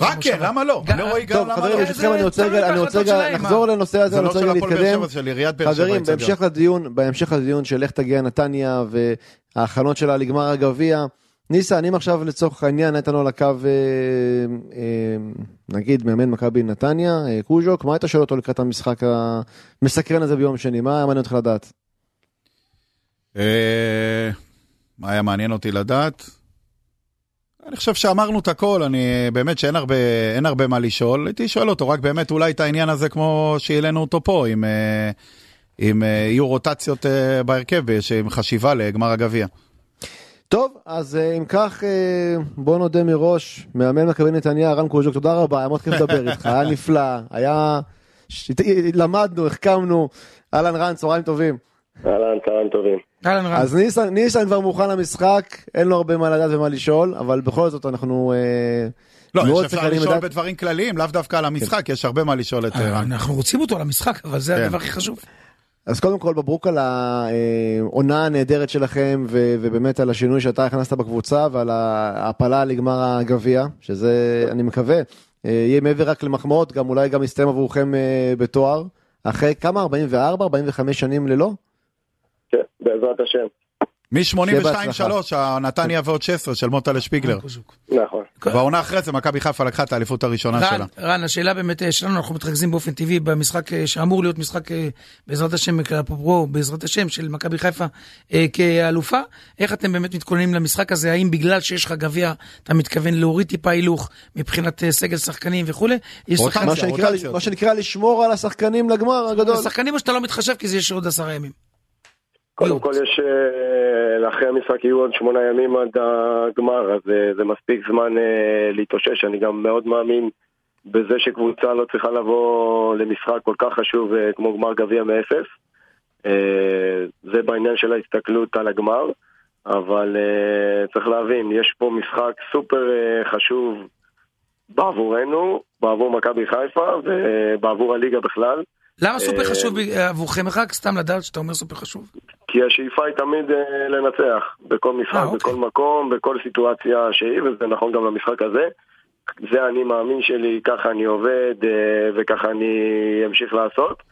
רק כן, למה לא? גם- לא רואה טוב, גם למה חברים, לא. ברשותכם, אני רוצה רגע, אני רוצה בהחלטות רגע שלהם, לחזור לנושא הזה, זה אני לא רוצה רגע להתקדם. חברים. בהמשך לדיון, בהמשך לדיון של איך תגיע נתניה וההכנות שלה לגמר הגביע. ניסה, אני עכשיו לצורך העניין, היית לנו על הקו, אה, אה, נגיד, מאמן מכבי נתניה, אה, קוז'וק, מה היית שואל אותו לקראת המשחק המסקרן הזה ביום שני? מה היה מעניין אותך לדעת? מה היה מעניין אותי לדעת? אני חושב שאמרנו את הכל, אני באמת שאין הרבה, הרבה מה לשאול. הייתי שואל אותו רק באמת אולי את העניין הזה כמו שהעלינו אותו פה, אם, אה, אם אה, יהיו רוטציות אה, בהרכב, יש- עם חשיבה לגמר הגביע. טוב, אז אה, אם כך, אה, בוא נודה מראש, מאמן מכבי נתניה, רן קוז'וק, תודה רבה, היה מאוד כיף לדבר איתך, היה נפלא, היה... למדנו, החכמנו, אהלן רן, צהריים טובים. אהלן, צהריים טובים. אהלן רן. אז ניסן, ניסן כבר מוכן למשחק, אין לו הרבה מה לדעת ומה לשאול, אבל בכל זאת אנחנו אה, לא, יש אפשר לשאול. בדברים כלליים, לאו דווקא על המשחק, יש הרבה מה לשאול את אה, אה, רן. אנחנו רוצים אותו למשחק, אבל זה כן. הדבר הכי חשוב. אז קודם כל מברוק על העונה הנהדרת שלכם, ו- ובאמת על השינוי שאתה הכנסת בקבוצה, ועל ההעפלה לגמר הגביע, שזה, אני מקווה, אה, יהיה מעבר רק למחמאות, גם אולי גם יסתיים עבורכם בתואר. אחרי כמה? 44, 45 שנים ללא? כן, בעזרת השם. שיהיה בהצלחה. מ-82-3, הנתניה ועוד 16 של מוטלה שפיגלר. נכון. והעונה אחרי זה מכבי חיפה לקחה את האליפות הראשונה רן, שלה. רן, השאלה באמת אה, שלנו, אנחנו מתרכזים באופן טבעי במשחק אה, שאמור להיות משחק אה, בעזרת השם, אפרופו בעזרת השם של מכבי חיפה כאלופה. איך אתם באמת מתכוננים למשחק הזה? האם בגלל שיש לך גביע, אתה מתכוון להוריד טיפה הילוך מבחינת סגל שחקנים וכולי? יש רוטציה, שחקנים- מה שנקרא, לשמור על השחקנים לגמר הגדול. שחקנים או שאתה לא מתחשב כי זה יש עוד עשרה ימים. קודם. כל יש, אה, אחרי המשחק יהיו עוד שמונה ימים עד הגמר, אז אה, זה מספיק זמן אה, להתאושש. אני גם מאוד מאמין בזה שקבוצה לא צריכה לבוא למשחק כל כך חשוב כמו גמר גביע מאפס. זה בעניין של ההסתכלות על הגמר, אבל צריך להבין, יש פה משחק סופר חשוב בעבורנו, בעבור מכבי חיפה ובעבור הליגה בכלל. למה סופר חשוב עבורכם? רק סתם לדעת שאתה אומר סופר חשוב. כי השאיפה היא תמיד אה, לנצח, בכל משחק, אה, אוקיי. בכל מקום, בכל סיטואציה שהיא, וזה נכון גם למשחק הזה. זה האני מאמין שלי, ככה אני עובד אה, וככה אני אמשיך לעשות.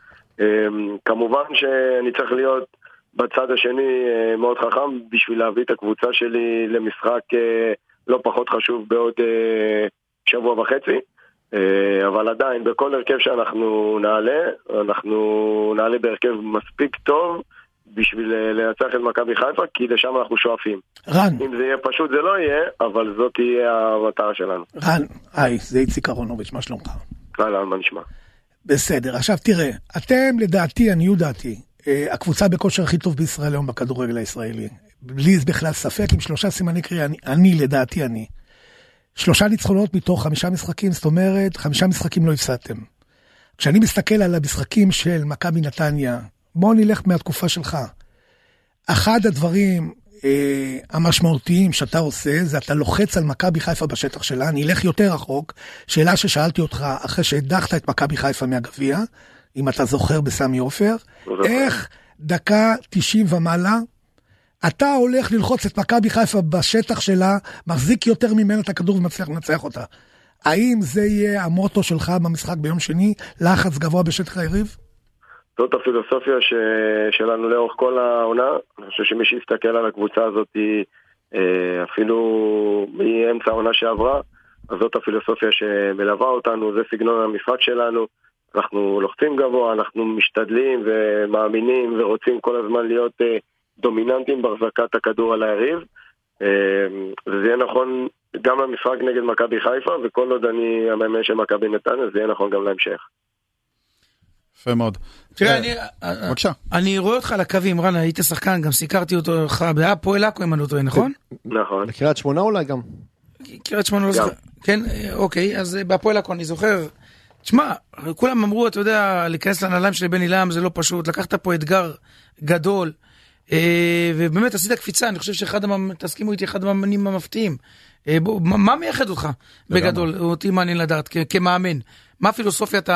אה, כמובן שאני צריך להיות בצד השני אה, מאוד חכם בשביל להביא את הקבוצה שלי למשחק אה, לא פחות חשוב בעוד אה, שבוע וחצי. אה, אבל עדיין, בכל הרכב שאנחנו נעלה, אנחנו נעלה בהרכב מספיק טוב בשביל אה, לנצח את מכבי חיפה, כי לשם אנחנו שואפים. רן, אם זה יהיה פשוט זה לא יהיה, אבל זאת תהיה המטרה שלנו. רן, היי, זה איציק אהרונוביץ', מה שלומך? הלאה, מה נשמע? בסדר, עכשיו תראה, אתם לדעתי, עניות דעתי, אה, הקבוצה בכושר הכי טוב בישראל היום בכדורגל הישראלי. בלי בכלל ספק, עם שלושה סימני קריאה, אני, אני לדעתי אני. שלושה ניצחונות מתוך חמישה משחקים, זאת אומרת, חמישה משחקים לא הפסדתם. כשאני מסתכל על המשחקים של מכבי נתניה, בוא נלך מהתקופה שלך. אחד הדברים אה, המשמעותיים שאתה עושה, זה אתה לוחץ על מכבי חיפה בשטח שלה, אני אלך יותר רחוק, שאלה ששאלתי אותך אחרי שהדחת את מכבי חיפה מהגביע, אם אתה זוכר בסמי עופר, זוכר. איך דקה 90 ומעלה, אתה הולך ללחוץ את מכבי חיפה בשטח שלה, מחזיק יותר ממנה את הכדור ומצליח לנצח אותה. האם זה יהיה המוטו שלך במשחק ביום שני, לחץ גבוה בשטח היריב? זאת הפילוסופיה ש... שלנו לאורך כל העונה. אני חושב שמי שיסתכל על הקבוצה הזאת, אה, אפילו מאמצע העונה שעברה, אז זאת הפילוסופיה שמלווה אותנו, זה סגנון המשחק שלנו. אנחנו לוחצים גבוה, אנחנו משתדלים ומאמינים ורוצים כל הזמן להיות אה, דומיננטים בהחזקת הכדור על היריב. אה, וזה יהיה נכון גם למשחק נגד מכבי חיפה, וכל עוד אני המאמן של מכבי נתניה, זה יהיה נכון גם להמשך. יפה מאוד. תראה, אה, אני, בבקשה. אני רואה אותך על הקווים, רן, היית שחקן, גם סיקרתי אותך בהפועל עכו, אם אני לא טועה, נכון? נכון. בקריית שמונה אולי גם. קריית שמונה לא זוכר. כן, אה, אוקיי, אז אה, בהפועל עכו אני זוכר. תשמע, כולם אמרו, אתה יודע, להיכנס לנעליים של בני לעם זה לא פשוט, לקחת פה אתגר גדול, אה, ובאמת עשית קפיצה, אני חושב שאחד, תסכימו איתי, אחד המאמנים המפתיעים. אה, בוא, מה מייחד אותך בגדול, אותי מעניין לדעת, כמאמן? מה פילוסופיית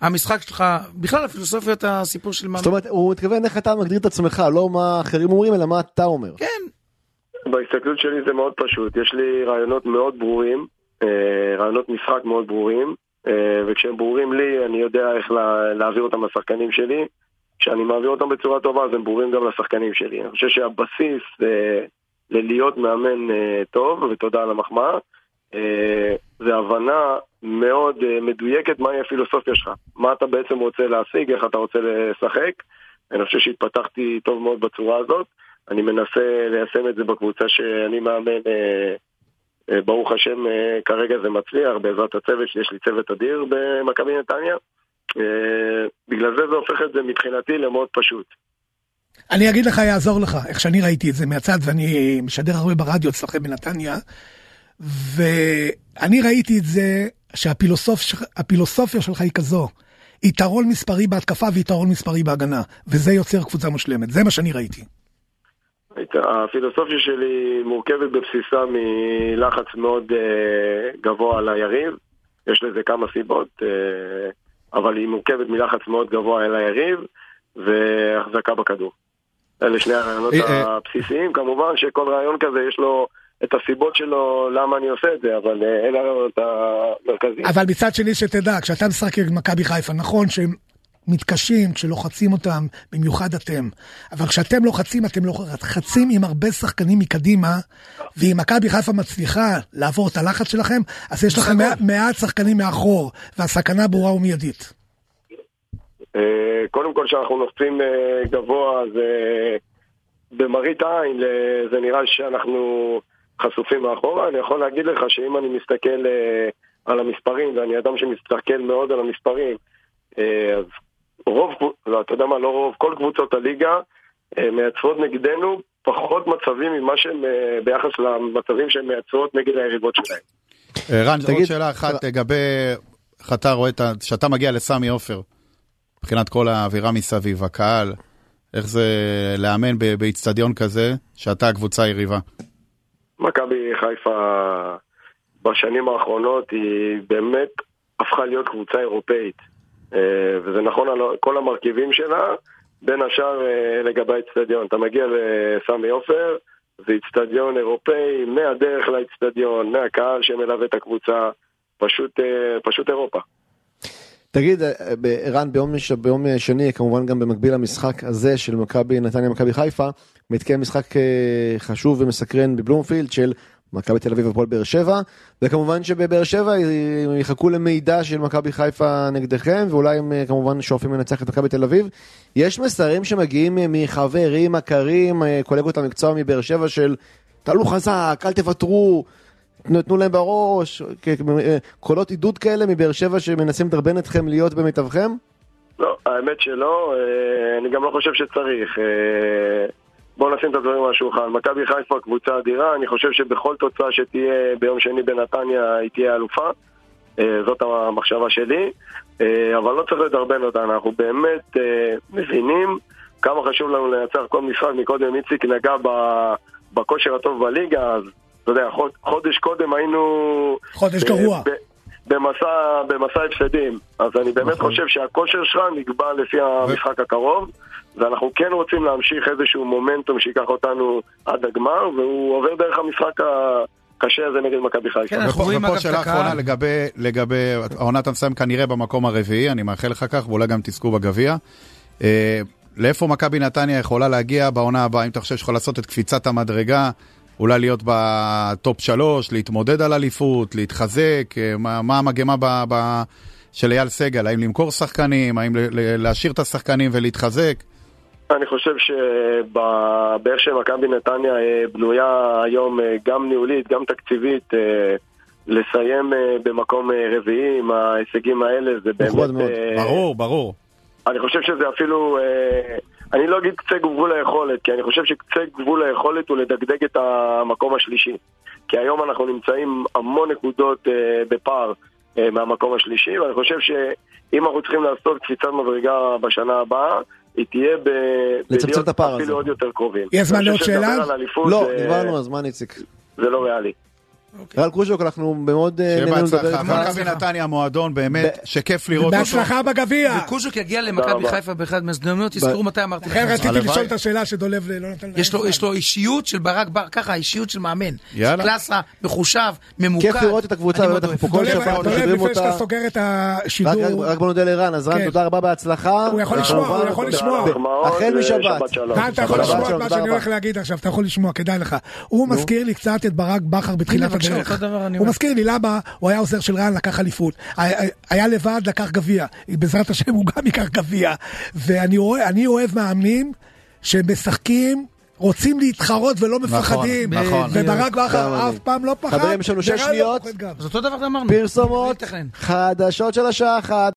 המשחק שלך, בכלל הפילוסופיית הסיפור של מאמן? זאת אומרת, הוא מתכוון איך אתה מגדיר את עצמך, לא מה אחרים אומרים, אלא מה אתה אומר. כן, בהסתכלות שלי זה מאוד פשוט, יש לי רעיונות מאוד ברורים רעיונות משחק מאוד ברורים, וכשהם ברורים לי, אני יודע איך להעביר אותם לשחקנים שלי. כשאני מעביר אותם בצורה טובה, אז הם ברורים גם לשחקנים שלי. אני חושב שהבסיס ללהיות מאמן טוב, ותודה על המחמאה, זה הבנה מאוד מדויקת מהי הפילוסופיה שלך. מה אתה בעצם רוצה להשיג, איך אתה רוצה לשחק. אני חושב שהתפתחתי טוב מאוד בצורה הזאת. אני מנסה ליישם את זה בקבוצה שאני מאמן, אה, אה, ברוך השם אה, כרגע זה מצליח, בעזרת הצוות שיש לי צוות אדיר במכבי נתניה. בגלל זה זה הופך את זה מבחינתי למאוד פשוט. אני אגיד לך, יעזור לך, איך שאני ראיתי את זה מהצד, ואני משדר הרבה ברדיו אצלכם בנתניה, ואני ראיתי את זה שהפילוסופיה שלך היא כזו, יתרון מספרי בהתקפה ויתרון מספרי בהגנה, וזה יוצר קבוצה מושלמת, זה מה שאני ראיתי. הפילוסופיה שלי מורכבת בבסיסה מלחץ מאוד uh, גבוה על היריב, יש לזה כמה סיבות, uh, אבל היא מורכבת מלחץ מאוד גבוה על היריב והחזקה בכדור. אלה שני הרעיונות אה, הבסיסיים, כמובן שכל רעיון כזה יש לו את הסיבות שלו למה אני עושה את זה, אבל אלה הרעיונות המרכזיים. אבל מצד שני שתדע, כשאתה משחק עם מכבי חיפה, נכון שהם מתקשים כשלוחצים אותם, במיוחד אתם. אבל כשאתם לוחצים, אתם לוחצים עם הרבה שחקנים מקדימה, ואם מכבי חיפה מצליחה לעבור את הלחץ שלכם, אז יש לכם מעט שחקנים מאחור, והסכנה ברורה ומיידית. אה, קודם כל, כשאנחנו נופצים אה, גבוה, זה במראית עין, זה נראה שאנחנו חשופים מאחורה. אני יכול להגיד לך שאם אני מסתכל אה, על המספרים, ואני אדם שמסתכל מאוד על המספרים, אז רוב, לא, אתה יודע מה, לא רוב, כל קבוצות הליגה אה, מייצרות נגדנו פחות מצבים ממה שהם, אה, ביחס למצבים שהן מייצרות נגד היריבות שלהם. אה, רן, עוד שאלה אחת לגבי איך אתה רואה, שאתה מגיע לסמי עופר, מבחינת כל האווירה מסביב, הקהל, איך זה לאמן באיצטדיון כזה, שאתה הקבוצה היריבה? מכבי חיפה בשנים האחרונות היא באמת הפכה להיות קבוצה אירופאית. אה, וזה נכון על כל המרכיבים שלה, בין השאר אה, לגבי האצטדיון. אתה מגיע לסמי עופר, זה אצטדיון אירופאי, מהדרך לאצטדיון, מהקהל שמלווה את הקבוצה, פשוט, אה, פשוט אירופה. תגיד, ערן, ביום, ביום שני, כמובן גם במקביל למשחק הזה של מכבי נתניה מכבי חיפה, מתקיים משחק חשוב ומסקרן בבלומפילד של מכבי תל אביב ופועל באר שבע, וכמובן שבבאר שבע יחכו למידע של מכבי חיפה נגדכם, ואולי הם אה, כמובן שואפים לנצח את מכבי תל אביב. יש מסרים שמגיעים מחברים, אה, קולגות המקצוע מבאר שבע של תעלו חזק, אל תוותרו, תנו להם בראש, אה, קולות עידוד כאלה מבאר שבע שמנסים לדרבן אתכם להיות במיטבכם? לא, האמת שלא, אני גם לא חושב שצריך. בואו נשים את הדברים על השולחן. מכבי חיפה קבוצה אדירה, אני חושב שבכל תוצאה שתהיה ביום שני בנתניה היא תהיה אלופה. אה, זאת המחשבה שלי, אה, אבל לא צריך לדרבן אותנו, אנחנו באמת אה, מבינים כמה חשוב לנו לנצח כל משחק. מקודם איציק נגע בכושר הטוב בליגה, אז אתה יודע, חודש קודם היינו... חודש גרוע. במסע, במסע הפסדים. אז אני באמת נכון. חושב שהכושר שלך נקבע לפי המשחק הקרוב. ואנחנו כן רוצים להמשיך איזשהו מומנטום שייקח אותנו עד הגמר, והוא עובר דרך המשחק הקשה הזה נגד מכבי חיפה. כן, אנחנו רואים אגב את הקהל. ופה שאלה אחרונה לגבי, לגבי, העונה אתה מסיים כנראה במקום הרביעי, אני מאחל לך כך, ואולי גם תזכו בגביע. אה, לאיפה מכבי נתניה יכולה להגיע בעונה הבאה, אם אתה חושב שיכול לעשות את קפיצת המדרגה, אולי להיות בטופ שלוש, להתמודד על אליפות, להתחזק, אה, מה, מה המגמה ב, ב, של אייל סגל, האם למכור שחקנים, האם להשאיר את השחקנים ולהתחזק? אני חושב שבאיך שמכבי נתניה אה, בנויה היום אה, גם ניהולית, גם תקציבית, לסיים במקום רביעי עם ההישגים האלה זה באמת... ברור, ברור. אני חושב שזה אפילו... אני לא אגיד קצה גבול היכולת, כי אני חושב שקצה גבול היכולת הוא לדגדג את המקום השלישי. כי היום אנחנו נמצאים המון נקודות בפער מהמקום השלישי, ואני חושב שאם אנחנו צריכים לעשות קפיצת מדרגה בשנה הבאה, היא תהיה ב... לצמצם את הפער הזה. אפילו עוד יותר קרובים. יש זמן לעוד שאלה? לא, דיברנו על זמן איציק. זה לא ריאלי. רן קרושוק, אנחנו מאוד אה, שיהיה נהנינו לדבר בהצלחה. איתך. מכבי נתניה מועדון באמת שכיף לראות אותו. בהצלחה בגביע. וקוז'וק יגיע למכבי. חיפה באחד מהזדמנויות, תזכרו מתי אמרתי לכן לכם. רציתי. לשאול את השאלה שדולב לא נתן יש לו, יש לו אישיות של ברק בר, ככה, אישיות של מאמן. יאללה. קלאסה, מחושב, ממוקד. כיף לראות את הקבוצה, אני באמת, מאוד אנחנו אוהב. פה כל דולב, שבוע דולב, משדרים לפני שאתה אותה. סוגר את השידור, רק- בוא נודה לרן, אז רן, כן. תודה רבה, בהצלחה. הוא יכול לשמוע, הוא יכול לשמוע. החל משבת. ושבת שלום. רן, אתה יכול לשמוע את מה שאני. הולך להגיד עכשיו, אתה יכול לשמוע, כדאי לך. הוא מזכיר לי קצת את ברק בכר בתחילת דבר אני הוא. מזכיר לי למה הוא היה עוזר של רן, לקח אליפות. היה- לבד, לקח גביע. בעזרת השם הוא גם ייקח גביע. ואני אוהב מאמנים שמשחקים. רוצים להתחרות ולא מפחדים, נכון. וברק גם בכר. אף פעם לא פחד, חברים, יש לנו שש לא שניות. אז אותו דבר אמרנו. פרסומות. חדשות של השעה אחת.